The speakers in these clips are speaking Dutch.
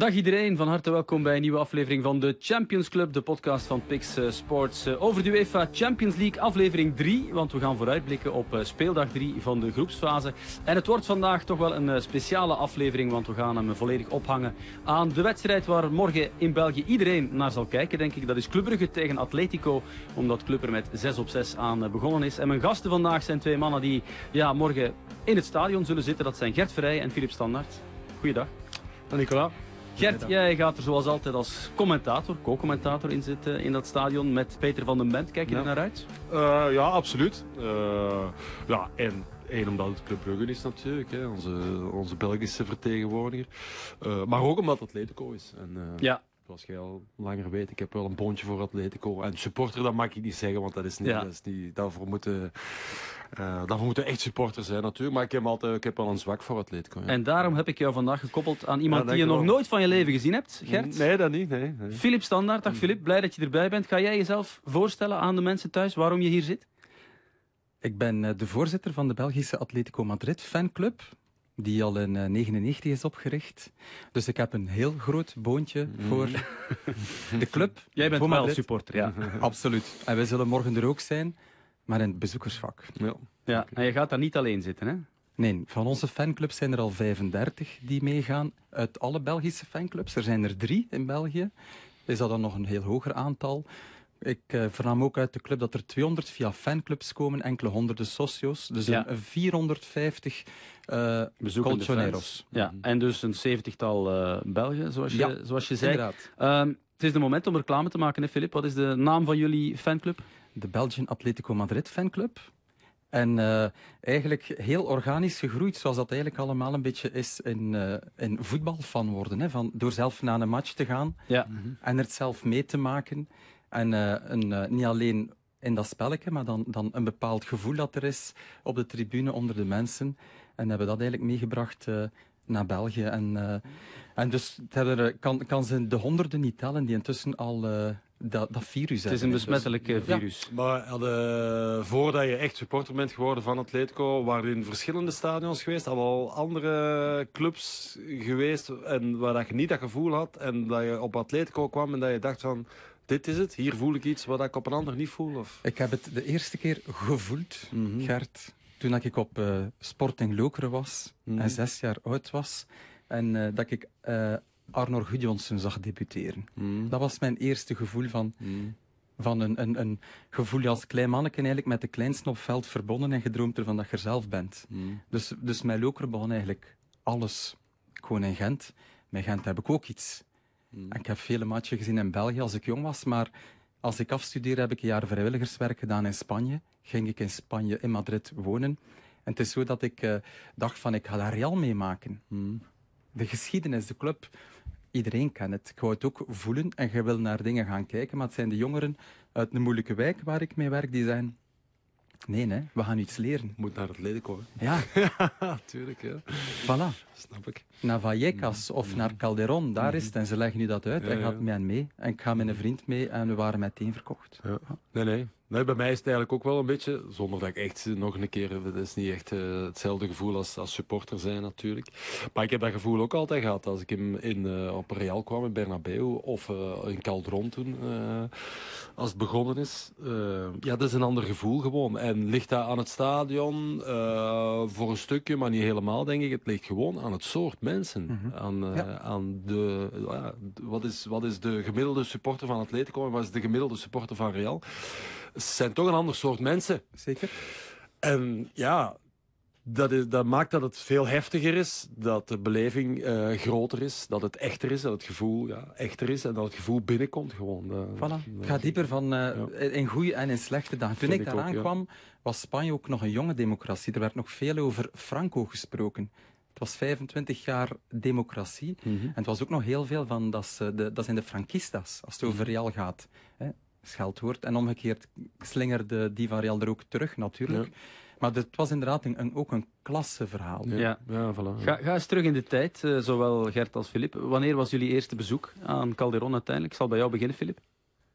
Dag iedereen, van harte welkom bij een nieuwe aflevering van de Champions Club, de podcast van Pix eh, Sports eh, over de UEFA Champions League, aflevering 3. Want we gaan vooruitblikken op eh, speeldag 3 van de groepsfase. En het wordt vandaag toch wel een speciale aflevering, want we gaan hem volledig ophangen aan de wedstrijd waar morgen in België iedereen naar zal kijken, denk ik. Dat is Club Brugge tegen Atletico, omdat Club er met 6 op 6 aan begonnen is. En mijn gasten vandaag zijn twee mannen die ja, morgen in het stadion zullen zitten. Dat zijn Gert Verrij en Filip Standaard. Goeiedag. Nicola. Gert, jij gaat er zoals altijd als commentator, co-commentator in zitten in dat stadion met Peter van den Bent. Kijk je er naar uit? Uh, ja, absoluut. Uh, ja, en één omdat het Club Brugge is natuurlijk, hè, onze, onze Belgische vertegenwoordiger. Uh, maar ook omdat het Atletico is. En, ja. Zoals jij al langer weet, ik heb wel een bondje voor Atletico. En supporter, dat mag ik niet zeggen, want dat is niet, ja. dat is niet daarvoor moeten uh, daarvoor moeten echt supporters zijn natuurlijk. Maar ik heb, altijd, ik heb wel een zwak voor Atletico. Ja. En daarom heb ik jou vandaag gekoppeld aan iemand die je nog nooit van je leven gezien hebt, Gert. Nee, dat niet. Nee, nee. Philip Standaard. Dag Philip, blij dat je erbij bent. Ga jij jezelf voorstellen aan de mensen thuis waarom je hier zit? Ik ben eh, de voorzitter van de Belgische Atletico Madrid fanclub die al in 1999 eh, is opgericht. Dus ik heb een heel groot boontje mm. voor de club. Jij bent wel supporter, ja. Absoluut. En wij zullen morgen er ook zijn maar in het bezoekersvak. Ja. ja, en je gaat daar niet alleen zitten, hè? Nee, van onze fanclubs zijn er al 35 die meegaan. Uit alle Belgische fanclubs, er zijn er drie in België. Is dat dan nog een heel hoger aantal? Ik uh, vernam ook uit de club dat er 200 via fanclubs komen, enkele honderden socio's. Dus een 450 uh, colchoneros. Ja, en dus een zeventigtal uh, Belgen, zoals je, zoals je zei. Uh, het is de moment om reclame te maken, hè, Filip? Wat is de naam van jullie fanclub? De Belgian Atletico Madrid fanclub. En uh, eigenlijk heel organisch gegroeid, zoals dat eigenlijk allemaal een beetje is in, uh, in voetbalfan worden. Hè? Van, door zelf naar een match te gaan ja. en er zelf mee te maken. En uh, een, niet alleen in dat spelletje, maar dan, dan een bepaald gevoel dat er is op de tribune onder de mensen. En hebben dat eigenlijk meegebracht naar België. En, en dus kan, kan ze de honderden niet tellen die intussen al dat, dat virus Het is een besmettelijk dus, virus. Ja. Maar hadden, voordat je echt supporter bent geworden van Atletico, waren in verschillende stadions geweest, al andere clubs geweest en waar dat je niet dat gevoel had en dat je op Atletico kwam en dat je dacht van dit is het, hier voel ik iets wat ik op een ander niet voel? Of? Ik heb het de eerste keer gevoeld, mm Gert, toen ik op uh, Sporting Lokeren was mm en zes jaar oud was. En uh, dat ik uh, Arnor Gudjonsson zag debuteren. Mm. Dat was mijn eerste gevoel van, mm. van een, een, een gevoel als klein manneke eigenlijk met de kleinste op veld verbonden en gedroomd ervan dat je er zelf bent. Mm. Dus, dus mijn loker begon eigenlijk alles. Gewoon in Gent. Met Gent heb ik ook iets. En ik heb vele matchen gezien in België als ik jong was, maar als ik afstudeerde heb ik een jaar vrijwilligerswerk gedaan in Spanje. Ging ik in Spanje, in Madrid wonen. En het is zo dat ik uh, dacht van, ik ga daar Real meemaken. De geschiedenis, de club, iedereen kent het. Ik wou het ook voelen en je wil naar dingen gaan kijken, maar het zijn de jongeren uit een moeilijke wijk waar ik mee werk, die zijn... Nee, nee, we gaan iets leren. Moet naar het leden komen. Ja. ja, tuurlijk. Ja. Voilà. Snap ik. Naar Vallecas of naar Calderon, daar is het. En ze leggen nu dat uit. Ja, en gaat mij mee. En ik ga met een vriend mee en we waren meteen verkocht. Ja. Nee, nee. Nee, bij mij is het eigenlijk ook wel een beetje, zonder dat ik echt nog een keer, het is niet echt uh, hetzelfde gevoel als, als supporter zijn natuurlijk. Maar ik heb dat gevoel ook altijd gehad als ik in, in, uh, op Real kwam in Bernabeu of uh, in Calderon toen, als het begonnen is. ja, dat is een ander gevoel gewoon. En ligt dat aan het stadion voor een stukje, maar niet helemaal denk ik. Het ligt gewoon aan het soort mensen. Mm -hmm. aan, ja. aan de, wat, is, wat is de gemiddelde supporter van Atletico en wat is de gemiddelde supporter van Real? Ze zijn toch een ander soort mensen. Zeker. En ja, dat, is, dat maakt dat het veel heftiger is, dat de beleving uh, groter is, dat het echter is, dat het gevoel ja, echter is en dat het gevoel binnenkomt gewoon. Uh, voilà. Het gaat dieper van ja. in goede en in slechte dagen. Toen ik, ik daar aankwam, ja. was Spanje ook nog een jonge democratie. Er werd nog veel over Franco gesproken. Het was 25 jaar democratie. Mm -hmm. En het was ook nog heel veel van, dat, de, dat zijn de Franquistas, als het over Real gaat. Hè scheldwoord. En omgekeerd slingerde die van Real er ook terug, natuurlijk. Ja. Maar het was inderdaad een, ook een klasseverhaal. Ja, ja. voilà. Ga, ga, eens terug in de tijd, uh, zowel Gert als Filip. Wanneer was jullie eerste bezoek aan Calderon uiteindelijk? Ik zal bij jou beginnen, Filip.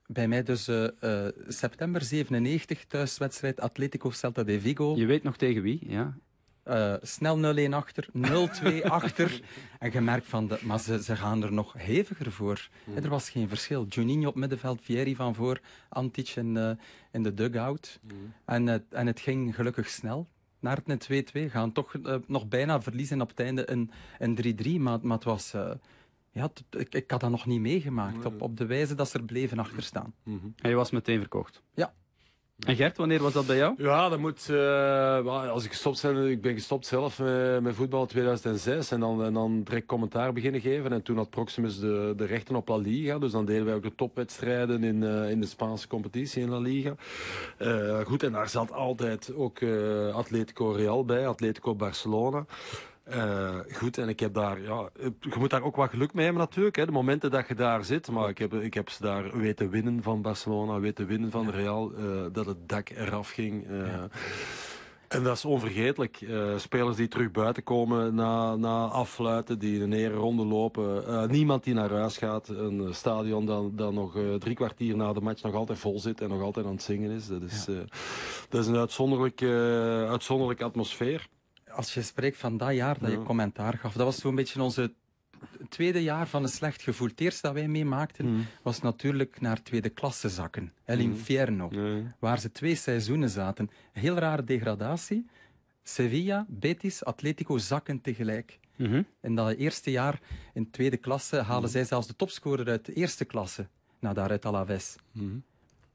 Bij mij dus uh, uh, september 97, thuiswedstrijd Atletico Celta de Vigo. Je weet nog tegen wie, ja? Uh, snel 0-1 achter, 0-2 achter. En je merkt van, de, maar ze, ze gaan er nog heviger voor. Mm. Er was geen verschil. Juninho op middenveld, Vieri van voor, Antic in, uh, in de dugout. Mm. En, uh, en het ging gelukkig snel. Naar het 2-2 gaan toch nog bijna verliezen op het einde een, een 3-3. Maar, maar het was... Ja, ik, ik had dat nog niet meegemaakt. Op, op de wijze dat ze er bleven achter staan. Mm -hmm. En je was meteen verkocht? Ja. En Gert, wanneer was dat bij jou? Ja, dat moet. Uh, als ik gestopt ben, ik ben gestopt zelf met, voetbal in 2006 en dan, dan direct commentaar beginnen geven. En toen had Proximus de, de rechten op La Liga, dus dan deden wij ook de topwedstrijden in, uh, in de Spaanse competitie in La Liga. Uh, goed, en daar zat altijd ook Atletico Real bij, Atletico Barcelona. Uh, goed, en ik heb daar, ja, je moet daar ook wat geluk mee hebben natuurlijk. Hè, de momenten dat je daar zit. Maar ik heb, ik heb ze daar weten winnen van Barcelona, weten winnen van Real. Uh, dat het dak eraf ging. Uh, ja. En dat is onvergetelijk. spelers die terug buiten komen na, na affluiten, die in een ronde lopen. niemand die naar huis gaat. Een stadion dat, dat nog drie kwartier na de match nog altijd vol zit en nog altijd aan het zingen is. Dat is, ja. dat is een uitzonderlijke, uitzonderlijke atmosfeer als je spreekt van dat jaar dat je commentaar gaf, dat was zo'n beetje onze tweede jaar van een slecht gevoel. Het eerste dat wij meemaakten mm. was natuurlijk naar tweede klasse zakken. El mm. Infierno. Waar ze twee seizoenen zaten. Heel rare degradatie. Sevilla, Betis, Atletico zakken tegelijk. Mm -hmm. In dat eerste jaar in tweede klasse halen mm. zij zelfs de topscorer uit de eerste klasse. naar daar uit Alaves. -hmm.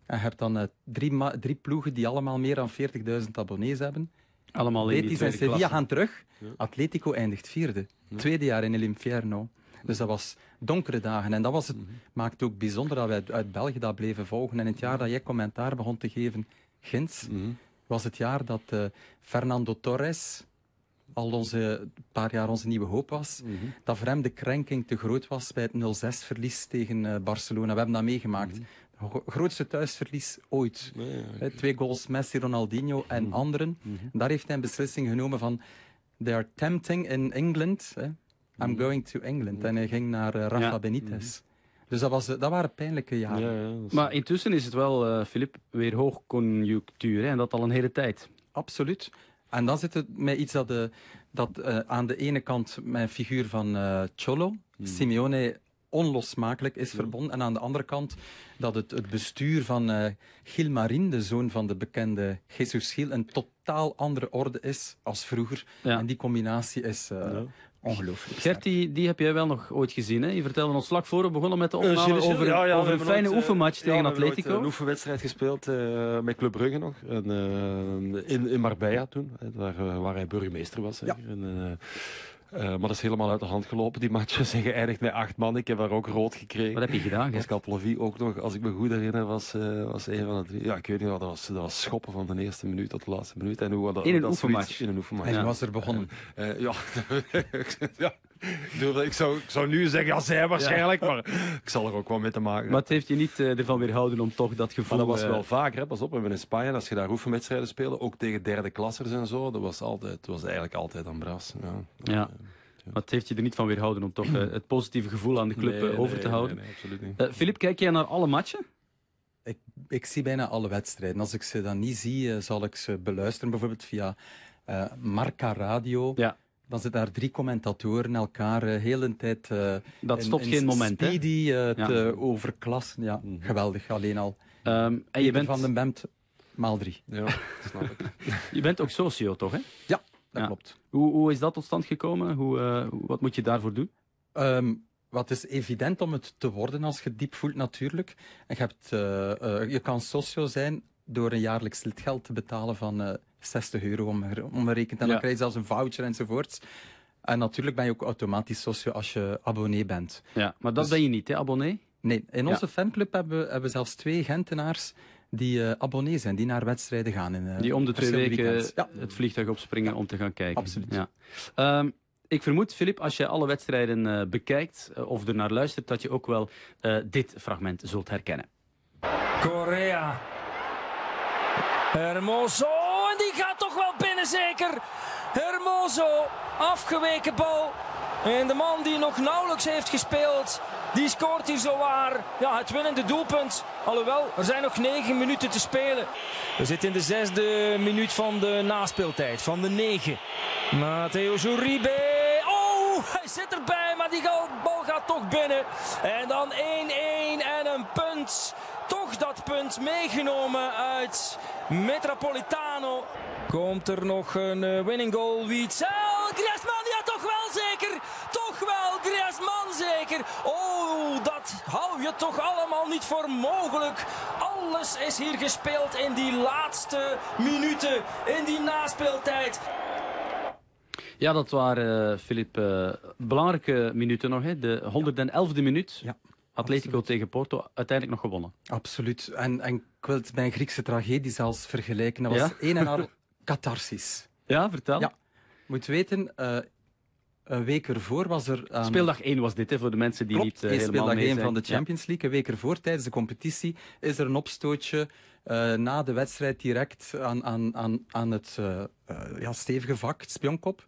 En je hebt dan uh, drie, drie ploegen die allemaal meer dan 40.000 abonnees hebben. Allemaal Betis en Sevilla gaan terug. Atletico eindigt vierde. Tweede jaar in El Infierno. Dus dat was donkere dagen. En dat was het, mm maakte ook bijzonder dat wij uit België dat bleven volgen. En in het jaar dat jij commentaar begon te geven, Gins, mm was het jaar dat uh, Fernando Torres al onze paar jaar onze nieuwe hoop was. Mm -hmm. Dat voor hem de krenking te groot was bij het 0-6 verlies tegen uh, Barcelona. We hebben dat meegemaakt. Grootste thuisverlies ooit. Nee, okay. Twee goals Messi, Ronaldinho en mm -hmm. anderen. Daar heeft hij een beslissing genomen van... They are tempting in England. Hè. I'm going to England. En hij ging naar uh, Rafa ja. Benitez. Dus dat, was, dat waren pijnlijke jaren. Ja, ja, maar intussen is het wel, Filip, uh, weer hoogconjunctuur. Hè? En dat al een hele tijd. Absoluut. En dan zit het met iets dat, de, dat uh, aan de ene kant mijn figuur van uh, Cholo, mm. Simeone, onlosmakelijk is mm. verbonden. En aan de andere kant dat het, het bestuur van uh, Gil Marin, de zoon van de bekende Jesus Gil, een totaal andere orde is als vroeger. Ja. En die combinatie is ja. Ongelooflijk. Gert, die, die heb jij wel nog ooit gezien. Hè? Je vertelde ons vlak voor we begonnen met de opname uh, over, ja, ja, over een fijne nooit, oefenmatch uh, tegen Atletico. We hebben een oefenwedstrijd gespeeld uh, met Club Brugge nog. En, in, in Marbella toen, waar, waar hij burgemeester was. Ja. En, uh, maar dat is helemaal uit de hand gelopen, die match. Ze geëindigd met acht man. Ik heb daar ook rood gekregen. Wat heb je gedaan? Pascal ook nog, als ik me goed herinner, was, uh, was een van de drie. Ja, ik weet niet wat, dat was, dat was schoppen van de eerste minuut tot de laatste minuut. En hoe, dat, in een dat oefenmatch? In een oefenmatch. En ja. was er begonnen? Uh, ja, ja. Ik zou, ik zou nu zeggen, ja, zij waarschijnlijk, ja. maar ik zal er ook wel mee te maken Maar het heeft je niet uh, ervan weerhouden om toch dat gevoel... Maar dat was wel vaker, hè. pas op, we hebben in Spanje, als je daar oefenwedstrijden speelde, ook tegen derde klassers en zo, dat was, altijd, was eigenlijk altijd een bras. Ja. ja. Maar het heeft je er niet van weerhouden om toch uh, het positieve gevoel aan de club nee, over nee, te houden. Nee, absoluut niet. Uh, Filip, kijk jij naar alle matchen? Ik, ik, zie bijna alle wedstrijden. Als ik ze dan niet zie, uh, zal ik ze beluisteren, bijvoorbeeld via Marca Radio. Ja. Dan zitten daar drie commentatoren elkaar uh, heel een tijd. Uh, dat stopt in, geen moment, speedy, uh, ja. te overklassen. Ja, mm -hmm. geweldig, alleen al. Um, en je bent van den Bemt maal drie. Ja, snap ik. je bent ook socio, toch? Hè? Ja, dat ja. klopt. Hoe, hoe is dat tot stand gekomen? Hoe, wat moet je daarvoor doen? Um, wat is evident om het te worden als je diep voelt, natuurlijk. En je, hebt, je kan socio zijn door een jaarlijks lidgeld te betalen van 60 euro omgerekend. En ja. dan krijg je zelfs een voucher enzovoorts. En natuurlijk ben je ook automatisch socio als je abonnee bent. Ja, maar dat dus, ben je niet, hè, abonnee? Nee, in onze ja. fanclub hebben we, hebben we zelfs twee Gentenaars die uh, abonnee zijn, die naar wedstrijden gaan. In, uh, die om de twee weken ja. het vliegtuig opspringen ja. om te gaan kijken. Absoluut. Ja. Um, ik vermoed, Filip, als je alle wedstrijden uh, bekijkt of er naar luistert, dat je ook wel dit fragment zult herkennen. Korea. Hermoso die gaat toch wel binnen zeker. Hermoso, afgeweken bal. En de man die nog nauwelijks heeft gespeeld, die scoort hier zowaar ja, het winnende doelpunt. Alhoewel, er zijn nog negen minuten te spelen. We zitten in de zesde minuut van de naspeeltijd, van de negen. Matteo Zuribe. Oh, hij zit erbij, maar die bal gaat toch binnen. En dan 1-1 en een punt. Toch dat punt meegenomen uit Metropolitano. Komt er nog een uh, winning goal? Witzel, Griezmann, ja toch wel zeker. Griezmann zeker. Oh, dat hou je toch allemaal niet voor mogelijk. Alles is hier gespeeld in die laatste minuten, in die naspeeltijd. Ja, dat waren, Filip, uh, belangrijke minuten nog. Hè? De 111e minuut. Ja. Atletico absoluut. tegen Porto, uiteindelijk nog gewonnen. Absoluut. En, en ik wil het bij een Griekse tragedie zelfs vergelijken. Dat was ja? een en al catharsis. Ja, vertel. Ja. Moet weten, uh, een week ervoor was er... Um... Speeldag 1 was dit, hè, voor de mensen die Klopt, niet uh, helemaal speeldag 1 zijn. van de Champions League. Een week ervoor, tijdens de competitie, is er een opstootje uh, na de wedstrijd direct aan, aan, aan, aan het uh, ja, stevige vak, het spionkop,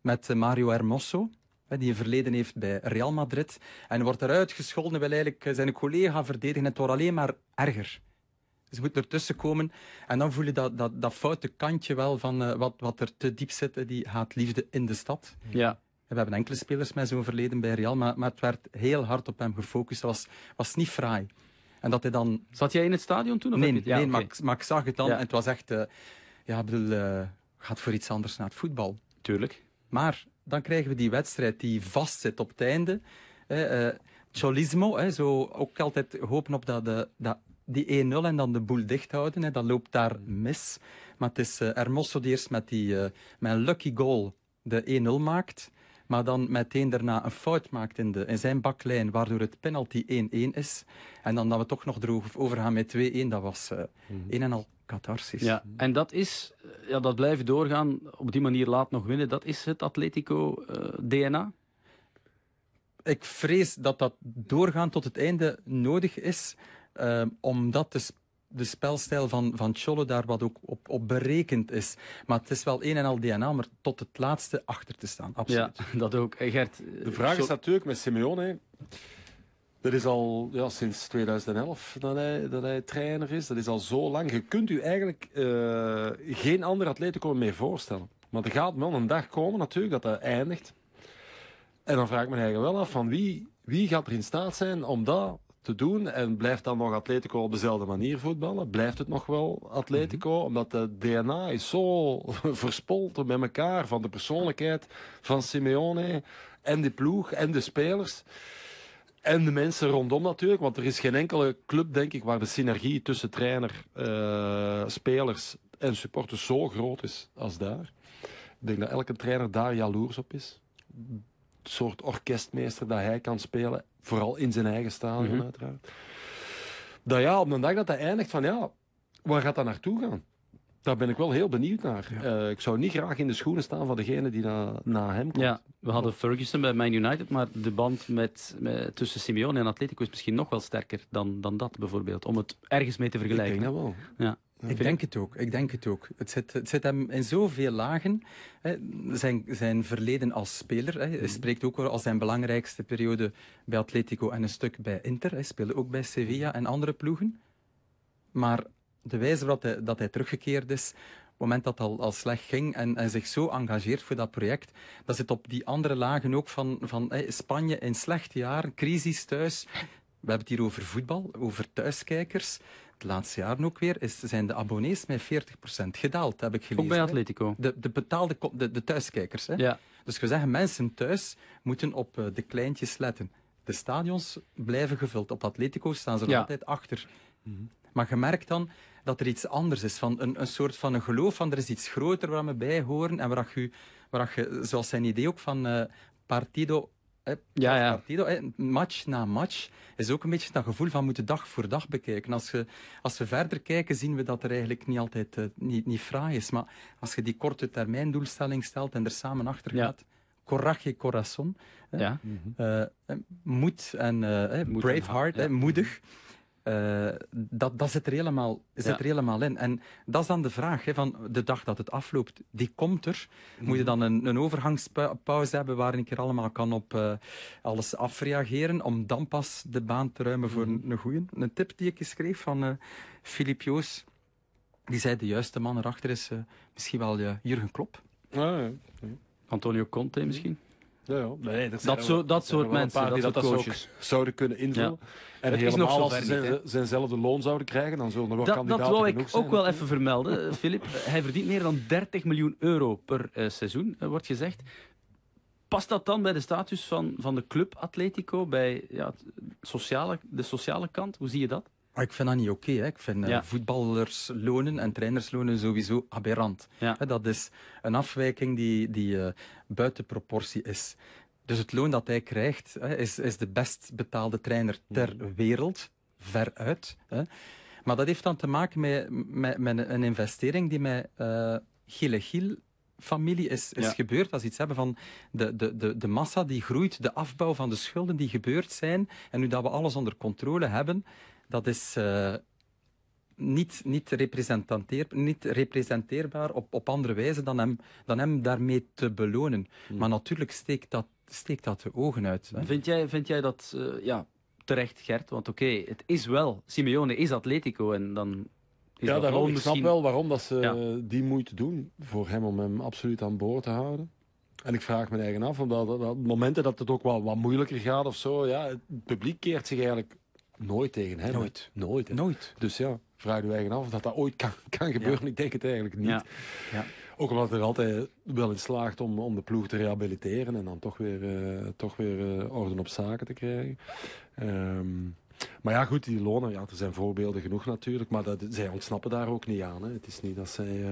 met Mario Hermoso die een verleden heeft bij Real Madrid. En wordt eruit gescholden, wil eigenlijk zijn collega verdedigen. Het wordt alleen maar erger. Ze moet ertussen komen. En dan voel je dat, dat, dat foute kantje wel van uh, wat, wat er te diep zit. Die haatliefde in de stad. Ja. We hebben enkele spelers met zo'n verleden bij Real, maar, maar het werd heel hard op hem gefocust. Dat was, was niet fraai. En dat hij dan... Zat jij in het stadion toen? Of nee, het... ja, nee okay. maar, maar, ik zag het dan. Ja. En het was echt... Uh, ja, bedoel, uh, gaat voor iets anders naar het voetbal. Tuurlijk. Maar dan krijgen we die wedstrijd die vastzit op het einde. Eh, uh, Cholismo, eh, zo ook altijd hopen op dat, de, dat die 1-0 en dan de boel dicht houden. Hè, dat loopt daar mis. Maar het is Hermoso die eerst met, die, met een lucky goal de 1-0 maakt. Maar dan meteen daarna een fout maakt in, de, in zijn baklijn, waardoor het penalty 1-1 is. En dan dat we toch nog erover gaan met 2-1, dat was uh, mm. een en al catharsis. Ja, en dat is, ja, dat blijven doorgaan, op die manier laat nog winnen, dat is het Atletico-DNA? Ik vrees dat dat doorgaan tot het einde nodig is, uh, omdat de, de spelstijl van, van Cholo daar wat ook op, op berekend is. Maar het is wel een en al DNA, maar tot het laatste achter te staan, absoluut. Ja, dat ook. Gert, de vraag is natuurlijk met Simeone... Dat is al ja, sinds 2011 dat hij, dat hij trainer is. Dat is al zo lang. Je kunt u eigenlijk uh, geen ander Atletico meer voorstellen. Maar er gaat wel een dag komen natuurlijk dat dat eindigt. En dan vraag ik me eigenlijk wel af van wie, wie gaat er in staat zijn om dat te doen. En blijft dan nog Atletico op dezelfde manier voetballen? Blijft het nog wel Atletico? Mm-hmm. Omdat de DNA is zo verspolten met elkaar van de persoonlijkheid van Simeone en de ploeg en de spelers. En de mensen rondom natuurlijk, want er is geen enkele club, denk ik, waar de synergie tussen trainer, uh, spelers en supporters zo groot is als daar. Ik denk dat elke trainer daar jaloers op is. Het soort orkestmeester dat hij kan spelen, vooral in zijn eigen stadion mm-hmm. uiteraard. Dat ja, op een dag dat hij eindigt van ja, waar gaat dat naartoe gaan? Daar ben ik wel heel benieuwd naar. Ja. Uh, ik zou niet graag in de schoenen staan van degene die na, na hem komt. Ja, we hadden Ferguson bij Man United, maar de band met, met, tussen Simeone en Atletico is misschien nog wel sterker dan, dan dat bijvoorbeeld. Om het ergens mee te vergelijken. Ik denk dat wel. Ja. Ik denk het ook. Ik denk het ook. Het zit, het zit hem in zoveel lagen. Hè. Zijn, zijn verleden als speler. Hè. Hij spreekt ook al zijn belangrijkste periode bij Atletico en een stuk bij Inter. Hij speelde ook bij Sevilla en andere ploegen. Maar de wijze waarop hij, dat hij teruggekeerd is, op het moment dat het al, al slecht ging en, en zich zo engageert voor dat project, dat zit op die andere lagen ook van, van hey, Spanje in slechte jaren, crisis thuis. We hebben het hier over voetbal, over thuiskijkers. Het laatste jaar ook weer is, zijn de abonnees met 40% gedaald, heb ik gelezen. Ook bij Atletico. De, de betaalde de, de thuiskijkers. Hè? Ja. Dus we zeggen, mensen thuis moeten op uh, de kleintjes letten. De stadions blijven gevuld. Op Atletico staan ze er Ja. altijd achter. Maar je merkt dan dat er iets anders is. Van een, een soort van een geloof van er is iets groter waar we bij horen. En waar je, waar je zoals zijn idee ook van eh, partido, eh, Ja, ja. partido eh, match na match, is ook een beetje dat gevoel van moeten dag voor dag bekijken. Als, je, als we verder kijken, zien we dat er eigenlijk niet altijd eh, niet, niet fraai is. Maar als je die korte termijn doelstelling stelt en er samen achter Ja. gaat, coraje corazon, hè, Ja. eh, eh, moed en eh, eh, brave en heart, ja. hè, moedig. Uh, dat, dat zit, er helemaal, zit er helemaal in. En dat is dan de vraag, hè, van de dag dat het afloopt, die komt er. Moet je dan een, een overgangspauze hebben waar een keer allemaal kan op uh, alles afreageren, om dan pas de baan te ruimen voor een, een goeie. Een tip die ik schreef van uh, Filip Joos, die zei de juiste man erachter is misschien wel Jurgen Klopp. ja. Antonio Conte misschien? Ja, ja. Nee, dat, zo, dat soort mensen, dat, dat, coaches. zouden kunnen invullen. En het helemaal als ze zijnzelfde loon zouden krijgen, dan zullen er wel dat, kandidaten Dat wil ik ook wel even vermelden, Filip. Hij verdient meer dan 30 miljoen euro per uh, seizoen, uh, wordt gezegd. Past dat dan bij de status van, van de club Atletico, bij ja, sociale, de sociale kant? Hoe zie je dat? Ah, ik vind dat niet oké. Okay, ik vind uh, voetballerslonen en trainerslonen sowieso aberrant. Ja. Dat is een afwijking die, die uh, buiten proportie is. Dus het loon dat hij krijgt is, is de best betaalde trainer ter mm. wereld, veruit. Maar dat heeft dan te maken met, met, met een investering die met uh, Gile Gil familie is, is gebeurd. Als iets hebben van de, de, de, de massa die groeit, de afbouw van de schulden die gebeurd zijn. En nu dat we alles onder controle hebben, dat is uh, niet, niet, representeer, niet representeerbaar op, op andere wijze dan hem, dan hem daarmee te belonen. Hmm. Maar natuurlijk steekt dat, steekt dat de ogen uit. Hè. Vind, jij, vind jij dat uh, ja, terecht, Gert? Want oké, okay, het is wel, Simeone is Atletico en dan is ja, daarom, ik snap wel waarom dat ze ja. die moeite doen voor hem om hem absoluut aan boord te houden. En ik vraag me eigen af, omdat dat, dat, momenten dat het ook wel wat moeilijker gaat of zo, ja, het publiek keert zich eigenlijk nooit tegen hem. Nooit. Nooit. Hè. Nooit. Dus ja, vraag je eigen af of dat, dat ooit kan, kan gebeuren. Ik denk het eigenlijk niet. Ja. Ja. Ook omdat er altijd wel in slaagt om, om de ploeg te rehabiliteren en dan toch weer, uh, toch weer uh, orde op zaken te krijgen. Um, maar ja, goed, die lonen, ja, er zijn voorbeelden genoeg natuurlijk, maar dat, zij ontsnappen daar ook niet aan. Hè. Het is niet dat zij... Uh,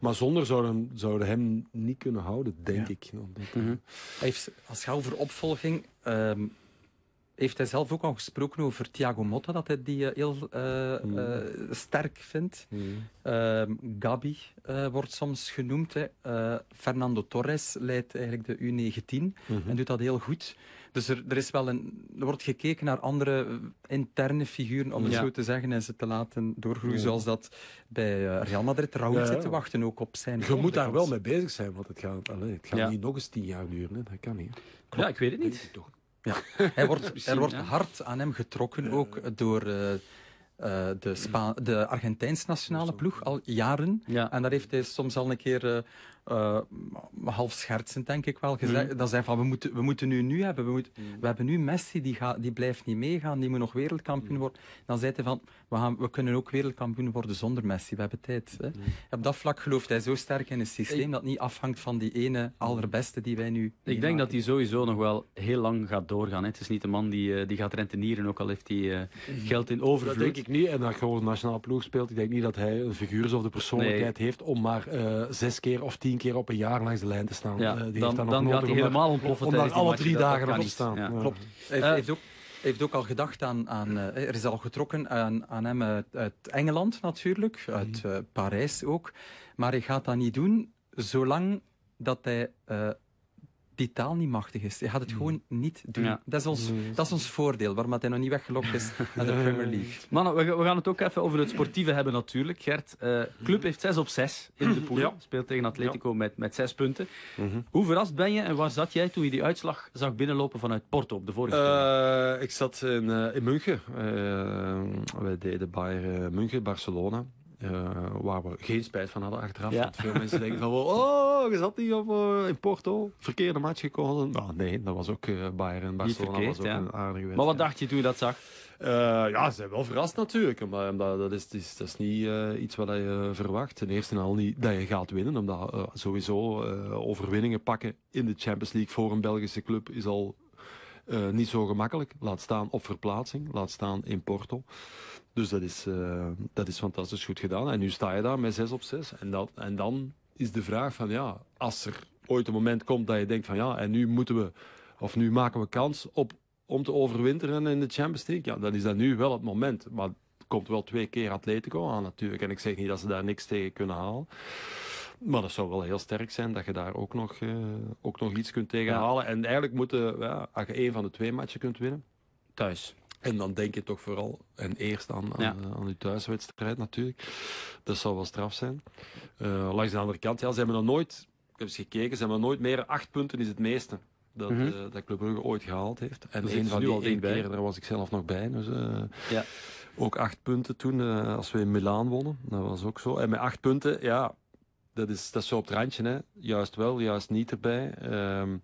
maar zonder zouden, zouden hem niet kunnen houden, denk ja. ik. Dat, mm -hmm. heeft, als je over opvolging... Um, heeft hij zelf ook al gesproken over Thiago Motta, dat hij die uh, heel uh, mm. uh, sterk vindt. Mm. Gabi wordt soms genoemd. Hè. Fernando Torres leidt eigenlijk de U19 mm -hmm. en doet dat heel goed. Dus er, er, is wel een, er wordt gekeken naar andere interne figuren, om het ja. zo te zeggen, en ze te laten doorgroeien, ja. zoals dat bij Real Madrid Raúl ja, zit te wachten ook op zijn... Je moet daar wel mee bezig zijn, want het gaat, allez, het gaat niet nog eens tien jaar duren. Hè. Dat kan niet. Klopt. Ja, ik weet het niet. Toch. Ja. Hij wordt, er wordt hard aan hem getrokken, ook door uh, uh, de, Spa de Argentijnse nationale ploeg, al jaren. Ja. En daar heeft hij soms al een keer uh, uh, half schertsend, denk ik wel, gezegd. Mm. Dat zijn van, we moeten, we moeten nu nu hebben. We, moeten, mm. we hebben nu Messi, die, gaat, die blijft niet meegaan, die moet nog wereldkampioen mm. worden. Dan zei hij van, we, gaan, we kunnen ook wereldkampioen worden zonder Messi. We hebben tijd. Hè. Op dat vlak gelooft hij zo sterk in het systeem ik, dat niet afhangt van die ene allerbeste die wij nu... Ik denk dat hij sowieso nog wel heel lang gaat doorgaan. Hè. Het is niet de man die, die gaat rentenieren, ook al heeft hij uh, geld in overvloed. Dat denk ik niet. En dat gewoon nationale ploeg speelt. Ik denk niet dat hij een figuur of de persoonlijkheid nee. heeft om maar uh, zes keer of tien keer op een jaar langs de lijn te staan. Ja, uh, die dan, dan, dan gaat hij helemaal ontploffen. Om daar alle drie dagen op te staan. Ja. Klopt. Hij heeft, heeft ook heeft ook al gedacht aan, aan uh, er is al getrokken aan, aan hem uit, uit Engeland natuurlijk, uit uh, Parijs ook. Maar hij gaat dat niet doen zolang dat hij uh, die taal niet machtig is. Hij gaat het gewoon niet doen. Ja. Dat, is ons, dat is ons voordeel, waarom hij nog niet weggelokt is naar de Premier League. Mannen, we, we, gaan het ook even over het sportieve hebben natuurlijk. Gert, uh, club heeft 6 op 6 in de pool. Ja. Speelt tegen Atletico ja. met, met 6 punten. Mm -hmm. Hoe verrast ben je en waar zat jij toen je die uitslag zag binnenlopen vanuit Porto op de vorige uh, Ik zat in, uh, in München. wij deden Bayern München, Barcelona. Uh, waar we geen spijt van hadden achteraf. Ja. Want veel mensen denken van, oh, je zat niet op, uh, in Porto, verkeerde match gekozen. Nou, nee, dat was ook uh, Bayern Barcelona, verkeerd, was ook ja. een aardige wedstrijd. Maar wat dacht je toen je dat zag? ja, ze zijn wel verrast natuurlijk. Omdat dat, is, dat, is, dat is niet iets wat je verwacht. Ten eerste al niet dat je gaat winnen. Omdat sowieso overwinningen pakken in de Champions League voor een Belgische club is al niet zo gemakkelijk. Laat staan op verplaatsing, laat staan in Porto. Dus dat is, uh, dat is fantastisch goed gedaan. En nu sta je daar met 6 op 6. En, dat, en dan is de vraag van ja, als er ooit een moment komt dat je denkt van ja, en nu moeten we, of nu maken we kans op, om te overwinteren in de Champions League. Ja, dan is dat nu wel het moment. Maar het komt wel twee keer Atletico aan natuurlijk. En ik zeg niet dat ze daar niks tegen kunnen halen. Maar dat zou wel heel sterk zijn dat je daar ook nog, uh, ook nog iets kunt tegenhalen. Ja. En eigenlijk moeten, ja, als je één van de twee matchen kunt winnen. Thuis En dan denk je toch vooral en eerst aan, aan, Ja. aan die thuiswedstrijd natuurlijk. Dat zou wel straf zijn. Eh, langs de andere kant, ja, ze hebben nog nooit, ik heb eens gekeken, ze hebben nog nooit meer acht punten is het meeste dat, Mhm. eh, dat Club Brugge ooit gehaald heeft. En is van die één keer, daar was ik zelf nog bij. Dus, eh, Ja. Ook acht punten toen, eh, als we in Milaan wonnen. Dat was ook zo. En met acht punten, ja, dat is, dat is zo op het randje. Hè. Juist wel, juist niet erbij. Ehm,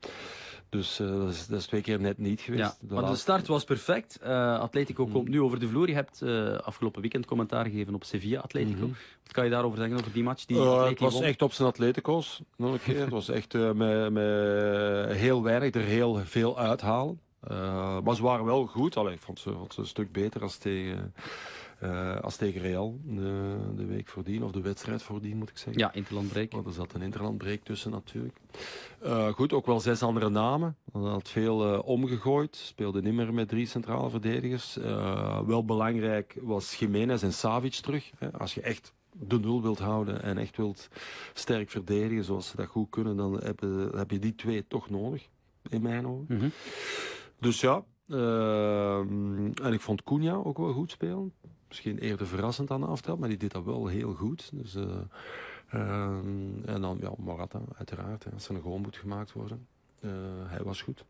dus eh, dat, is, dat is twee keer net niet geweest. Ja, De maar de start was perfect. Eh, Atletico Mhm. komt nu over de vloer. Je hebt eh, afgelopen weekend commentaar gegeven op Sevilla Atletico. Mhm. Wat kan je daarover zeggen, over die match? Die het was won? echt op zijn Atletico's. Nog een keer. het was echt eh, met, met heel weinig, er heel veel uithalen. Eh, maar ze waren wel goed. Allee, ik vond ze, vond ze een stuk beter als tegen, eh, als tegen Real de, de week voordien. Of de wedstrijd voordien, moet ik zeggen. Ja, interlandbreek. Want er zat een interlandbreek tussen natuurlijk. Eh, goed, ook wel zes andere namen. Er had veel eh, omgegooid. Speelde niet meer met drie centrale verdedigers. Wel belangrijk was Jiménez en Savic terug. Hè. Als je echt de nul wilt houden en echt wilt sterk verdedigen zoals ze dat goed kunnen, dan heb je, heb je die twee toch nodig, in mijn ogen. Mhm. Dus ja, eh, en ik vond Cunha ook wel goed spelen. Misschien eerder verrassend aan de aftrap, maar die deed dat wel heel goed. Dus, eh, eh, en dan ja, Morata, uiteraard. Hè, als er een goal moet gemaakt worden. Eh, hij was goed.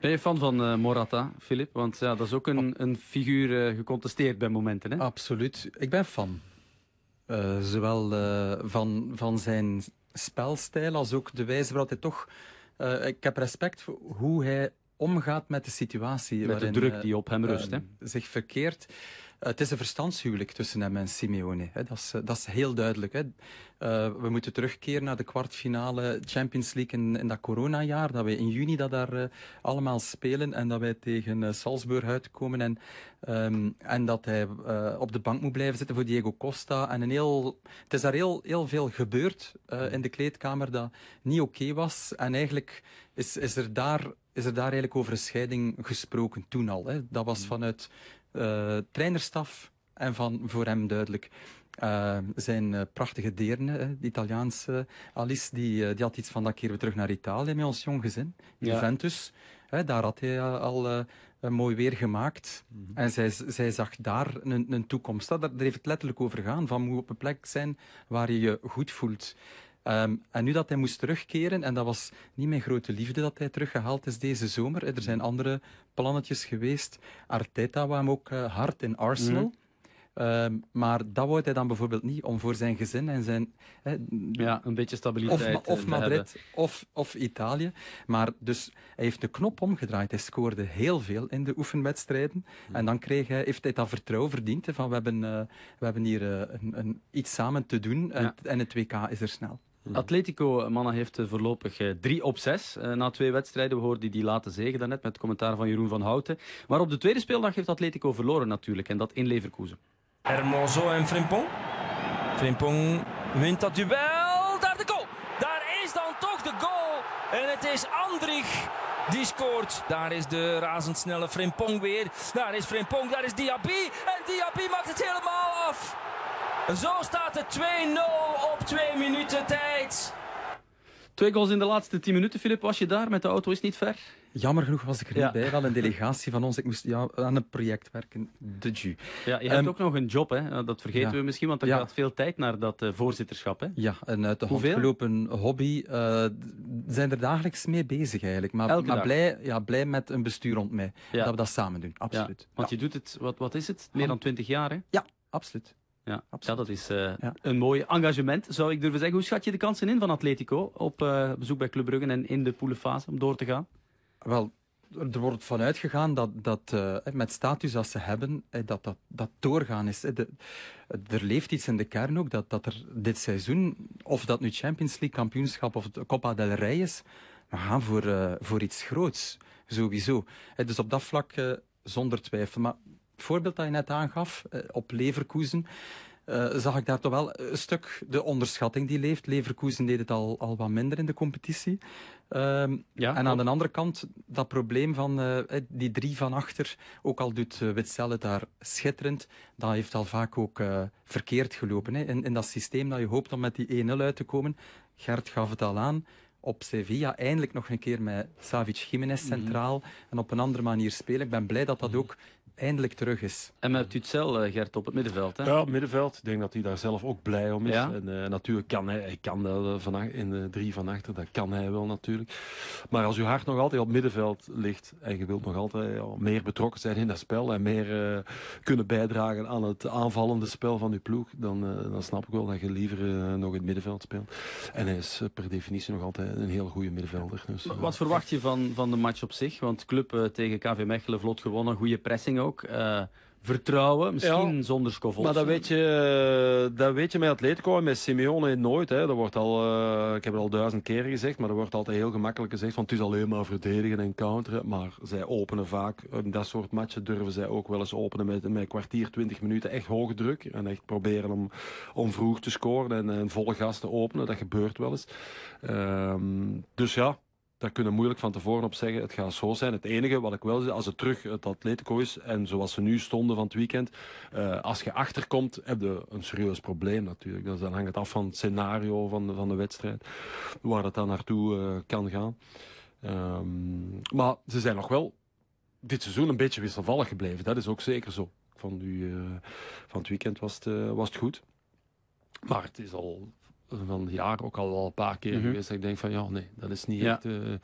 Ben je fan van eh, Morata, Filip? Want ja, dat is ook een, een figuur eh, gecontesteerd bij momenten. Hè? Absoluut. Ik ben fan. Eh, zowel van, van zijn spelstijl als ook de wijze waarop hij toch... eh, ik heb respect voor hoe hij omgaat met de situatie. Met de druk die op hem rust. hè? zich verkeert. Het is een verstandshuwelijk tussen hem en Simeone. Hè. Dat, is, eh, dat is heel duidelijk. Hè. Eh, we moeten terugkeren naar de kwartfinale Champions League in, in dat coronajaar. Dat we in juni dat daar eh, allemaal spelen en dat wij tegen Salzburg uitkomen. En, ehm, en dat hij op de bank moet blijven zitten voor Diego Costa. En een heel, het is daar heel, heel veel gebeurd in de kleedkamer dat niet oké was. En eigenlijk is, is, er daar, is er daar eigenlijk over een scheiding gesproken toen al. Hè. Dat was vanuit eh trainerstaf en van voor hem duidelijk. Eh, zijn eh, prachtige deerne, de Italiaanse Alice, die, eh, die had iets van dat keren we terug naar Italië met ons jong gezin. Ja. Juventus, hè, daar had hij eh, al eh, een mooi weer gemaakt. En zij, zij zag daar een, een toekomst. Dat, daar heeft het letterlijk over gaan, van moet op een plek zijn waar je je goed voelt. Ehm, en nu dat hij moest terugkeren, en dat was niet mijn grote liefde dat hij teruggehaald is deze zomer. Er zijn andere plannetjes geweest. Arteta wou hem ook eh, hard in Arsenal. Ehm, maar dat wou hij dan bijvoorbeeld niet om voor zijn gezin en zijn. hè, Ja, een beetje of, stabiliteit. Of te Madrid of, of Italië. Maar dus hij heeft de knop omgedraaid. Hij scoorde heel veel in de oefenwedstrijden. En dan kreeg hij, heeft hij dat vertrouwen verdiend. hè, Van we hebben, eh, we hebben hier eh, een, een, iets samen te doen. En, en het WK is er snel. Atletico, mannen, heeft eh, voorlopig eh, drie op zes eh, na twee wedstrijden. We hoorden die laten zegen daarnet met het commentaar van Jeroen van Houten. Maar op de tweede speeldag heeft Atletico verloren natuurlijk. En dat in Leverkusen. Hermoso en Frimpong. Frimpong wint dat duel. Daar de goal. Daar is dan toch de goal. En het is Andrich die scoort. Daar is de razendsnelle Frimpong weer. Daar is Frimpong, daar is Diaby. En Diaby maakt het helemaal af. Zo staat het 2-0 op twee minuten tijd. Twee goals in de laatste tien minuten, Filip. Was je daar met de auto? Is niet ver? Jammer genoeg was ik er Ja. niet bij. Wel een delegatie van ons. Ik moest ja, aan een project werken. De Ju. Ja, je Ehm, hebt ook nog een job, hè? Dat vergeten ja. we misschien, want er Ja. gaat veel tijd naar dat eh, voorzitterschap. Hè? Ja, en uit de hand gelopen hobby eh, zijn er dagelijks mee bezig eigenlijk. Maar, Elke maar dag? blij, ja, blij met een bestuur rond mij. Ja. Dat we dat samen doen, Ja, absoluut. want je doet het, wat, wat is het? Meer dan twintig jaar, hè? Ja, absoluut. Ja, dat is eh, Ja. een mooi engagement, zou ik durven zeggen. Hoe schat je de kansen in van Atletico op eh, bezoek bij Club Brugge en in de poelenfase om door te gaan? Wel, er wordt vanuit gegaan dat, dat eh, met status als ze hebben, dat dat, dat doorgaan is. De- er leeft iets in de kern ook, dat, dat er dit seizoen, of dat nu Champions League kampioenschap of de Copa del Rey is, we gaan voor, voor iets groots, sowieso. Dus op dat vlak zonder twijfel. Maar voorbeeld dat je net aangaf, eh, op Leverkusen, eh, zag ik daar toch wel een stuk de onderschatting die leeft. Leverkusen deed het al, al wat minder in de competitie. Ehm, Ja, en aan de andere kant, dat probleem van eh, die drie van achter, ook al doet uh, Witzel het daar schitterend, dat heeft al vaak ook verkeerd gelopen. Hè. In, in dat systeem dat je hoopt om met die 1-0 uit te komen. Gert gaf het al aan. Op Sevilla eindelijk nog een keer met Savic Jiménez centraal en op een andere manier spelen. Ik ben blij dat dat ook eindelijk terug is. En met Tutzel, uh, Gert, op het middenveld. Hè? Ja, middenveld. Ik denk dat hij daar zelf ook blij om is. Ja? En uh, natuurlijk kan hij, hij kan dat van, in de drie van achter, dat kan hij wel natuurlijk. Maar als je hart nog altijd op middenveld ligt en je wilt nog altijd ja, meer betrokken zijn in dat spel en meer uh, kunnen bijdragen aan het aanvallende spel van je ploeg, dan, dan snap ik wel dat je liever nog in het middenveld speelt. En hij is per definitie nog altijd een heel goede middenvelder. Dus, Wat verwacht je van, van de match op zich? Want club tegen KV Mechelen vlot gewonnen, goede pressing ook. Uh, vertrouwen, misschien ja, zonder Scovolsen. Maar dat weet, je, dat weet je met Atletico en met Simeone nooit. Hè. Dat wordt al, uh, ik heb het al duizend keren gezegd, maar dat wordt altijd heel gemakkelijk gezegd. Want het is alleen maar verdedigen en counteren. Maar zij openen vaak, in dat soort matchen durven zij ook wel eens openen met, met een kwartier, twintig minuten echt hoge druk. En echt proberen om, om vroeg te scoren en, en volle gas te openen. Dat gebeurt wel eens. Um, dus ja, daar kunnen moeilijk van tevoren op zeggen. Het gaat zo zijn. Het enige wat ik wel zeg, als het terug het Atletico is en zoals ze nu stonden van het weekend, uh, als je achterkomt, heb je een serieus probleem natuurlijk. Dus dan hangt het af van het scenario van de, van de wedstrijd, waar het dan naartoe uh, kan gaan. Um, maar ze zijn nog wel dit seizoen een beetje wisselvallig gebleven. Dat is ook zeker zo. Van, nu, uh, van het weekend was het, was het goed. Maar het is al van het jaar ook al wel een paar keer mm -hmm. geweest. Dat ik denk van ja, nee, dat is niet, ja. echt, uh,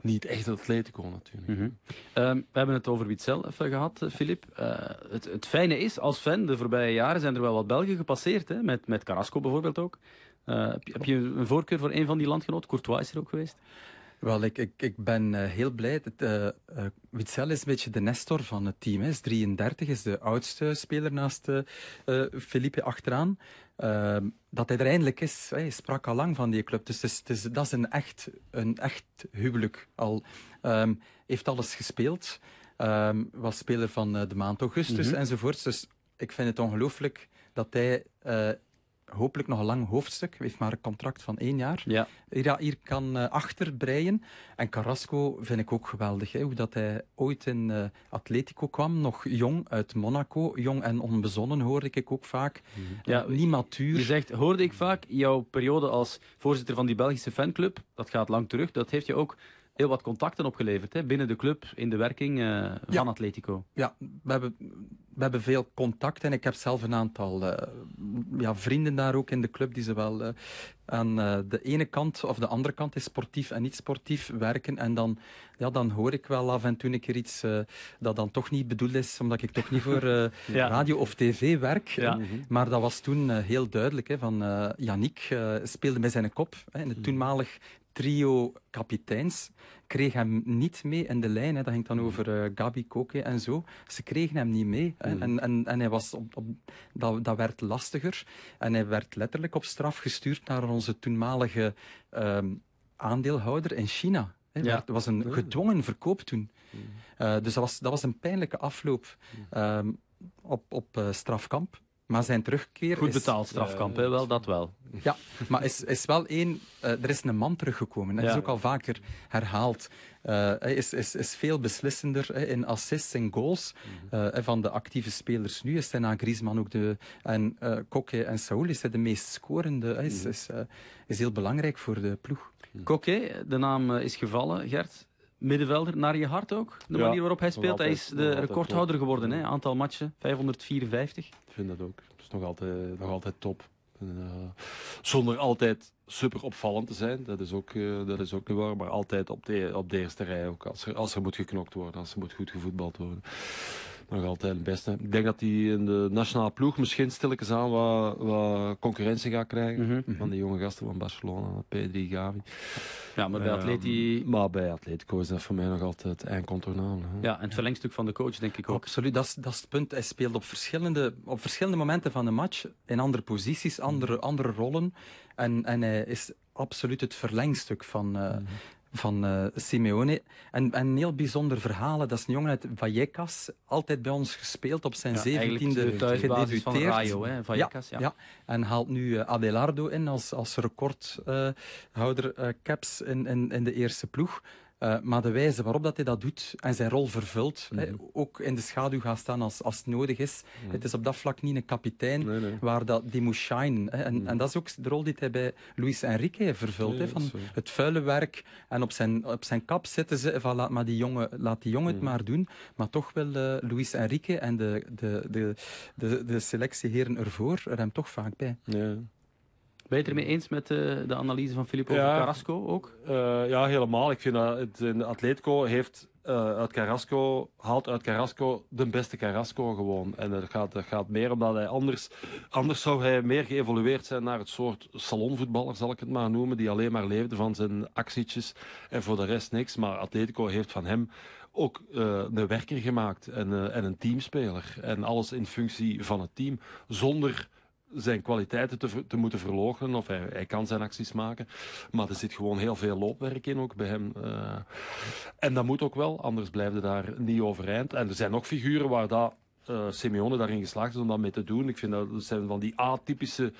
niet echt Atletico natuurlijk. Mm -hmm. um, we hebben het over Witzel even gehad, Filip. Uh, het, het fijne is, als fan, de voorbije jaren zijn er wel wat Belgen gepasseerd. Hè? Met, met Carrasco bijvoorbeeld ook. Uh, heb, je, heb, je, een voorkeur voor een van die landgenoten? Courtois is er ook geweest. Wel, ik, ik, ik ben uh, heel blij. Het, uh, uh, Witzel is een beetje de nestor van het team. Hij is 33, is de oudste speler naast Felipe achteraan. Ehm, dat hij er eindelijk is. Hij sprak al lang van die club. Dus het is, het is, dat is een echt, een echt huwelijk. Al um, heeft alles gespeeld. Um, was speler van de maand augustus mm -hmm. enzovoorts. Dus ik vind het ongelooflijk dat hij hopelijk nog een lang hoofdstuk. Hij heeft maar een contract van één jaar. Ja. Hier, hier kan uh, achterbreien. En Carrasco vind ik ook geweldig. Hè? Hoe dat hij ooit in uh, Atletico kwam. Nog jong uit Monaco. Jong en onbezonnen hoorde ik ook vaak. Mm. Ja, uh, niet matuur. Je zegt, hoorde ik vaak, jouw periode als voorzitter van die Belgische fanclub, dat gaat lang terug, dat heeft je ook heel wat contacten opgeleverd hè, binnen de club, in de werking uh, van ja. Atletico. Ja, we hebben, we hebben veel contact en ik heb zelf een aantal uh, ja, vrienden daar ook in de club die zowel uh, aan de ene kant of de andere kant is sportief en niet sportief werken. En dan, ja, dan hoor ik wel af en toe een keer iets dat dan toch niet bedoeld is, omdat ik toch niet voor ja. radio of tv werk. Ja. Maar dat was toen heel duidelijk. Hè, van, Yannick speelde met zijn kop hè, in het toenmalig trio kapiteins kreeg hem niet mee in de lijn. Hè. Dat ging dan over uh, Gabi Koke en zo. Ze kregen hem niet mee. Hè. Mm. En, en, en hij was op, op, dat, dat werd lastiger. En hij werd letterlijk op straf gestuurd naar onze toenmalige um, aandeelhouder in China. Hè. Ja. Dat was een gedwongen verkoop toen. Mm. Uh, dus dat was, dat was een pijnlijke afloop um, op, op uh, strafkamp. Maar zijn terugkeer Goed betaald strafkamp, uh, hè? wel, dat wel. Ja, maar is, is wel één... Uh, er is een man teruggekomen. Dat ja. is ook al vaker herhaald. Uh, hij is, is, is veel beslissender hè, in assists en goals -hmm. van de actieve spelers. Nu is hij na Griezmann ook de... En uh, Koke en Saúl is hij de meest scorende. Hij is, is, is heel belangrijk voor de ploeg. Mm. Koke, de naam is gevallen, Gert middenvelder naar je hart ook. De manier waarop hij speelt. altijd, hij is de recordhouder geworden. Hè? Aantal matchen, 554. Vind dat ook. Het is nog altijd, nog altijd top. En, uh, zonder altijd super opvallend te zijn. Dat is ook, uh, dat is ook niet waar. Maar altijd op de, op de eerste rij ook. Als er, als er moet geknokt worden. Als er moet goed gevoetbald worden. Nog altijd het beste. Ik denk dat hij in de nationale ploeg misschien stilletjes aan wat, wat concurrentie gaat krijgen. Mhm. Mm -hmm. Van die jonge gasten van Barcelona, Pedri, Gavi. Ja, maar bij Atleti... Uh, maar bij Atletico is dat voor mij nog altijd incontournabel. Ja, en het verlengstuk van de coach, denk ik ook. Absoluut, dat is, dat is het punt. Hij speelt op verschillende, op verschillende momenten van de match, in andere posities, andere, andere rollen. En, en hij is absoluut het verlengstuk van, uh, mm -hmm van uh, Simeone. En, en een heel bijzonder verhaal. Dat is een jongen uit Vallecas. Altijd bij ons gespeeld. Op zijn zeventiende ja, gedebuteerd. Van Rayo, hè, Vallecas, ja, ja. ja, En haalt nu uh, Adelardo in als, als recordhouder uh, caps in, in, in de eerste ploeg. Uh, maar de wijze waarop dat hij dat doet en zijn rol vervult, hè, mhm. ook in de schaduw gaat staan als, als het nodig is. Mhm. Het is op dat vlak niet een kapitein waar dat, die moet shinen. Hè. En, mhm. en, dat is ook de rol die hij bij Luis Enrique vervult. hè, van het vuile werk en op zijn, op zijn kap zitten ze van laat, maar die jongen, laat die jongen het maar doen. Maar toch wil uh, Luis Enrique en de, de, de, de, de selectieheren ervoor er hem toch vaak bij. Ja. Ben je het ermee eens met de, de analyse van Filippo ja, Carrasco ook? Uh, ja, helemaal. Ik vind dat het, Atletico heeft uh, uit Carrasco, haalt uit Carrasco de beste Carrasco gewoon. En dat gaat, dat gaat meer omdat hij anders, anders zou hij meer geëvolueerd zijn naar het soort salonvoetballer, zal ik het maar noemen, die alleen maar leefde van zijn actietjes en voor de rest niks. Maar Atletico heeft van hem ook uh, een werker gemaakt en, uh, en een teamspeler. En alles in functie van het team, zonder zijn kwaliteiten te, te moeten verloochenen. Of hij, hij, kan zijn acties maken. Maar er zit gewoon heel veel loopwerk in ook bij hem. Uh, en dat moet ook wel, anders blijft hij daar niet overeind. En er zijn nog figuren waar dat, uh, Simeone daarin geslaagd is om dat mee te doen. Ik vind dat, dat zijn van die atypische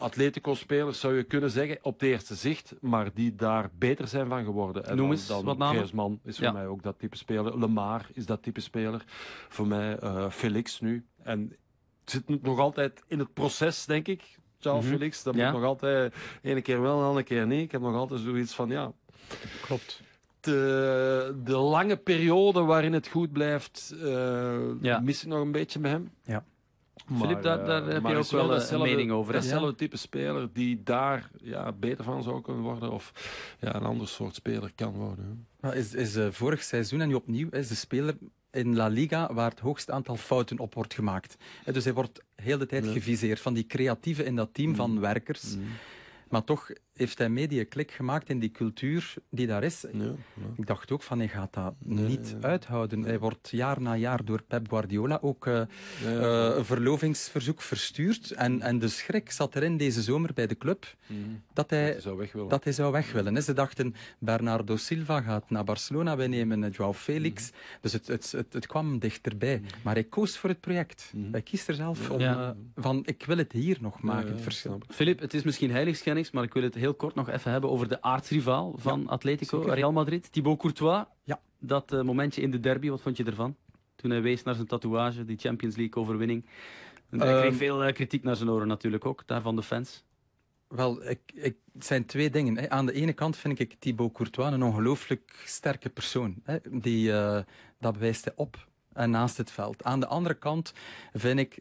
Atletico-spelers, zou je kunnen zeggen, op het eerste zicht, maar die daar beter zijn van geworden. En Noem eens dan, wat namen. Griezmann is voor mij ook dat type speler. Lemar is dat type speler. Voor mij uh, Felix nu. En zit nog altijd in het proces, denk ik. Charles mm Felix, dat moet nog altijd ene keer wel en de andere keer niet. Ik heb nog altijd zoiets van, ja... Klopt. De, de lange periode waarin het goed blijft, uh, mis ik nog een beetje bij hem. Ja. Filip, daar, daar heb je ook wel een mening over. Hetzelfde type speler die daar ja, beter van zou kunnen worden. Of ja, een ander soort speler kan worden. is, is uh, vorig seizoen en nu opnieuw is de speler in La Liga waar het hoogste aantal fouten op wordt gemaakt. Dus hij wordt heel de tijd geviseerd van die creatieven in dat team van mm. werkers. Mm. Maar toch heeft hij mee die klik gemaakt in die cultuur die daar is. Ja, Ik dacht ook van, hij gaat dat niet uithouden. Hij wordt jaar na jaar door Pep Guardiola ook uh, uh, een verlovingsverzoek verstuurd. En, en de schrik zat erin deze zomer bij de club mm. dat, hij, dat, hij, zou weg willen. Dat hij zou weg willen. Ze dachten, Bernardo Silva gaat naar Barcelona, wij nemen Joao Felix. Mm. Dus het, het, het, het, kwam dichterbij. Mm. Maar hij koos voor het project. Hij kiest er zelf om, uh, van, ik wil het hier nog maken, het verschil. Filip, het is misschien heiligschennis, maar ik wil het heel kort nog even hebben over de aartsrivaal van Atletico, Real Madrid. Thibaut Courtois, ja. dat uh, momentje in de derby, wat vond je ervan? Toen hij wees naar zijn tatoeage, die Champions League overwinning. hij kreeg ehm, veel uh, kritiek naar zijn oren natuurlijk ook, daar van de fans. Wel, ik, ik, het zijn twee dingen. Hè. Aan de ene kant vind ik Thibaut Courtois een ongelooflijk sterke persoon. Hè. Die, uh, dat bewijst hij op en naast het veld. Aan de andere kant vind ik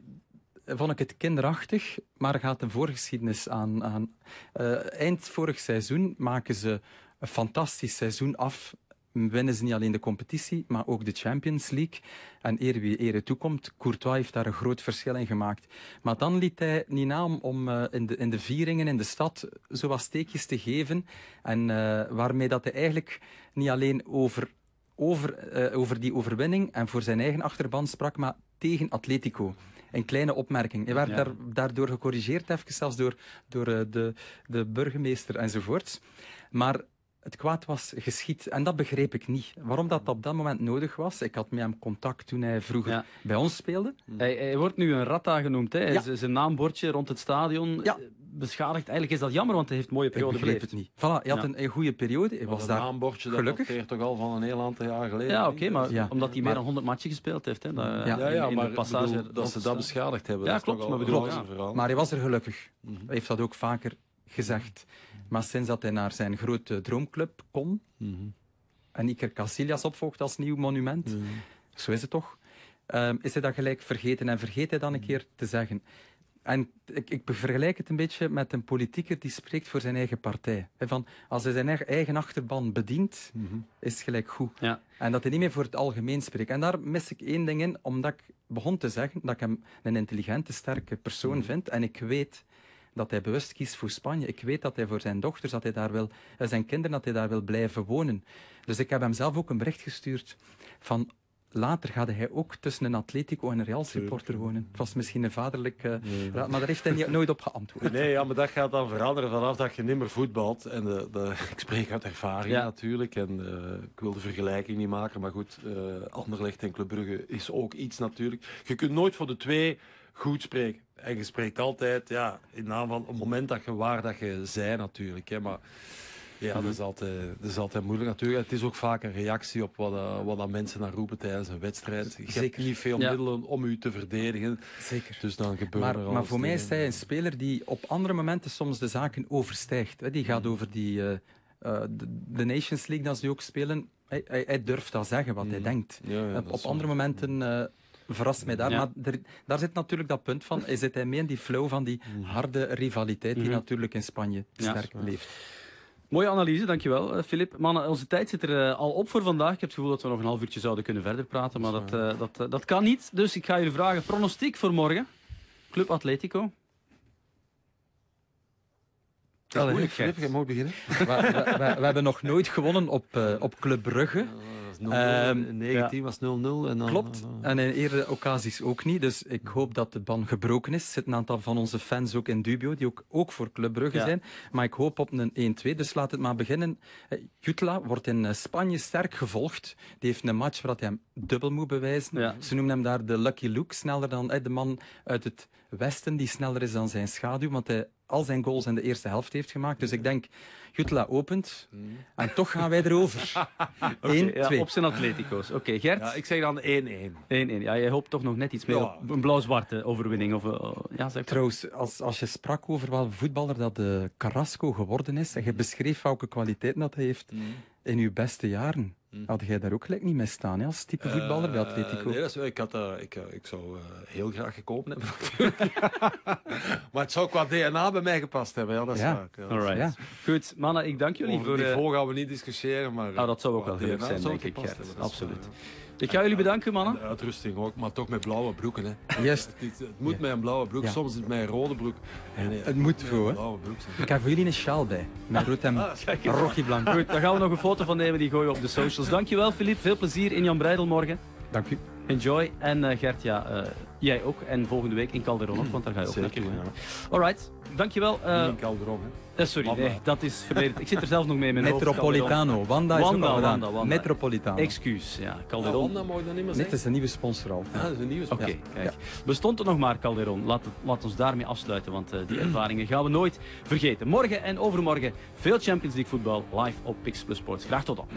vond ik het kinderachtig, maar gaat een voorgeschiedenis aan. aan. Uh, eind vorig seizoen maken ze een fantastisch seizoen af. Winnen ze niet alleen de competitie, maar ook de Champions League. En eer wie ere toekomt, Courtois heeft daar een groot verschil in gemaakt. Maar dan liet hij niet na om, uh, in, de, in de vieringen in de stad zo wat steekjes te geven. En waarmee dat hij eigenlijk niet alleen over over, over die overwinning en voor zijn eigen achterban sprak, maar tegen Atletico een kleine opmerking. Hij werd daar, daardoor gecorrigeerd, even zelfs door, door uh, de, de burgemeester enzovoorts. Maar het kwaad was geschied. En dat begreep ik niet. Waarom dat op dat moment nodig was. Ik had met hem contact toen hij vroeger bij ons speelde. Hij, hij, wordt nu een Ratta genoemd. Hè. Ja. Zijn naambordje rond het stadion ja. Beschadigd. Eigenlijk is dat jammer, want hij heeft een mooie periode ik begreep het niet. Voilà, hij had een, een goede periode. Hij was daar naambordje, gelukkig. dat toch al van een heel aantal jaar geleden. Ja, oké, maar omdat hij meer dan 100 matchen gespeeld heeft. Hè, dat, ja, ja, in, maar passage dat ze dat beschadigd hebben. Ja, klopt. Maar, bedoel, maar hij was er gelukkig. Mhm. Hij heeft dat ook vaker gezegd. Maar sinds dat hij naar zijn grote droomclub kon mm en Iker Casillas opvolgt als nieuw monument, mhm. zo is het toch, um, is hij dat gelijk vergeten en vergeet hij dan een mhm. keer te zeggen. En ik, ik, vergelijk het een beetje met een politieker die spreekt voor zijn eigen partij. van, als hij zijn eigen achterban bedient, mhm. is het gelijk goed. Ja. En dat hij niet meer voor het algemeen spreekt. En daar mis ik één ding in, omdat ik begon te zeggen dat ik hem een intelligente, sterke persoon vind. En ik weet dat hij bewust kiest voor Spanje. Ik weet dat hij voor zijn dochters, dat hij daar wil, eh, zijn kinderen, dat hij daar wil blijven wonen. Dus ik heb hem zelf ook een bericht gestuurd van later gaat hij ook tussen een Atletico en een Real supporter wonen. Het was misschien een vaderlijk uh, maar daar heeft hij niet, nooit op geantwoord. Nee, ja, maar dat gaat dan veranderen vanaf dat je niet meer voetbalt. En de, de, ik spreek uit ervaring natuurlijk. En uh, ik wil de vergelijking niet maken, maar goed, uh, Anderlecht en Club Brugge is ook iets natuurlijk. Je kunt nooit voor de twee goed spreken. En je spreekt altijd ja, in naam van het moment dat je waar dat je zij natuurlijk. Hè, maar Ja, dat, is altijd, dat is altijd moeilijk natuurlijk. Het is ook vaak een reactie op wat, uh, wat dan mensen naar roepen tijdens een wedstrijd. Je Zeker. hebt niet veel ja. middelen om u te verdedigen. Zeker. Dus dan gebeurt maar, er Maar voor mij is hij een speler die op andere momenten soms de zaken overstijgt. Die gaat over die, uh, uh, de Nations League dat ze nu ook spelen. Hij, hij, hij durft dat zeggen wat hij Mm. denkt. Ja, ja, op andere momenten uh, verrast mij daar. Ja. Maar er, daar zit natuurlijk dat punt van. Hij zit hij mee in die flow van die harde rivaliteit die Mhm. natuurlijk in Spanje Ja. sterk leeft. Mooie analyse, dankjewel uh, Filip. Mannen, onze tijd zit er uh, al op voor vandaag. Ik heb het gevoel dat we nog een half uurtje zouden kunnen verder praten, maar dat, dat, dat kan niet. Dus ik ga jullie vragen, pronostiek voor morgen. Club Atletico. Allee, moeilijk, Filip, je mag beginnen. we, we, we, we, hebben nog nooit gewonnen op, uh, op Club Brugge. Um, 19 ja. was 0-0. En dan, Klopt. En in eerdere occasions ook niet. Dus ik hoop dat de ban gebroken is. Er zitten een aantal van onze fans ook in dubio, die ook, ook voor Club Brugge ja. zijn. Maar ik hoop op een 1-2. Dus laat het maar beginnen. Jutla wordt in Spanje sterk gevolgd. Die heeft een match waar hij hem dubbel moet bewijzen. Ja. Ze noemen hem daar de Lucky Luke. Sneller dan de man uit het westen, die sneller is dan zijn schaduw. Want hij al zijn goals in de eerste helft heeft gemaakt. Dus ik denk, Jutla opent. Hmm. En toch gaan wij erover. 1-2. okay, ja, op zijn Atletico's. Oké, okay, Gert? Ja, ik zeg dan 1-1. 1-1. Ja, je hoopt toch nog net iets meer ja. op een blauw-zwarte overwinning. Of, uh, ja, zeg Trouwens, als, als je sprak over welke voetballer dat de Carrasco geworden is, en je beschreef welke kwaliteiten dat hij heeft Mm. in uw beste jaren. Had jij daar ook gelijk niet mee staan, hè, als type voetballer bij Atletico? Uh, nee, dat is, ik, had, uh, ik, ik zou uh, heel graag gekomen hebben. maar het zou qua DNA bij mij gepast hebben, ja, dat is ja. waar. Ja, Alright. Ja. Goed, mannen, ik dank jullie Over voor... niveau gaan we niet discussiëren, maar... Oh, dat zou ook wel gelukt zijn, denk ik, Gert. Absoluut. Ik ga jullie bedanken, mannen. De uitrusting ook, maar toch met blauwe broeken. Hè. Juist. Het, het moet ja. met een blauwe broek, ja. soms is het met een rode broek. Ja. Nee, het moet zo, hè. Ik heb voor jullie een sjaal bij. Met rood en ah, rochie blank. Goed, daar gaan we nog een foto van nemen, die gooien we op de socials. Dankjewel, Filip. Veel plezier in Jan Breidel morgen. Dank u. Enjoy. En uh, Gert, ja, uh, jij ook. En volgende week in Calderon ook, want daar ga je ook Zeker, naartoe. Ja. Alright, dankjewel. Uh, in Calderon, hè. Uh, sorry, Wanda. nee, dat is verleden. Ik zit er zelf nog mee in mijn Metropolitano. Wanda is Wanda, ook Wanda, Wanda. Metropolitano. Excuus, ja. Calderon. Ah, Wanda mag je dan niet meer het is een nieuwe sponsor al. Ja, dat is een nieuwe Oké, sponsor. okay, kijk. Ja. Bestond er nog maar Calderon. Laat, het, laat ons daarmee afsluiten, want uh, die ervaringen gaan we nooit vergeten. Morgen en overmorgen veel Champions League voetbal live op Pix Plus Sports. Graag tot dan.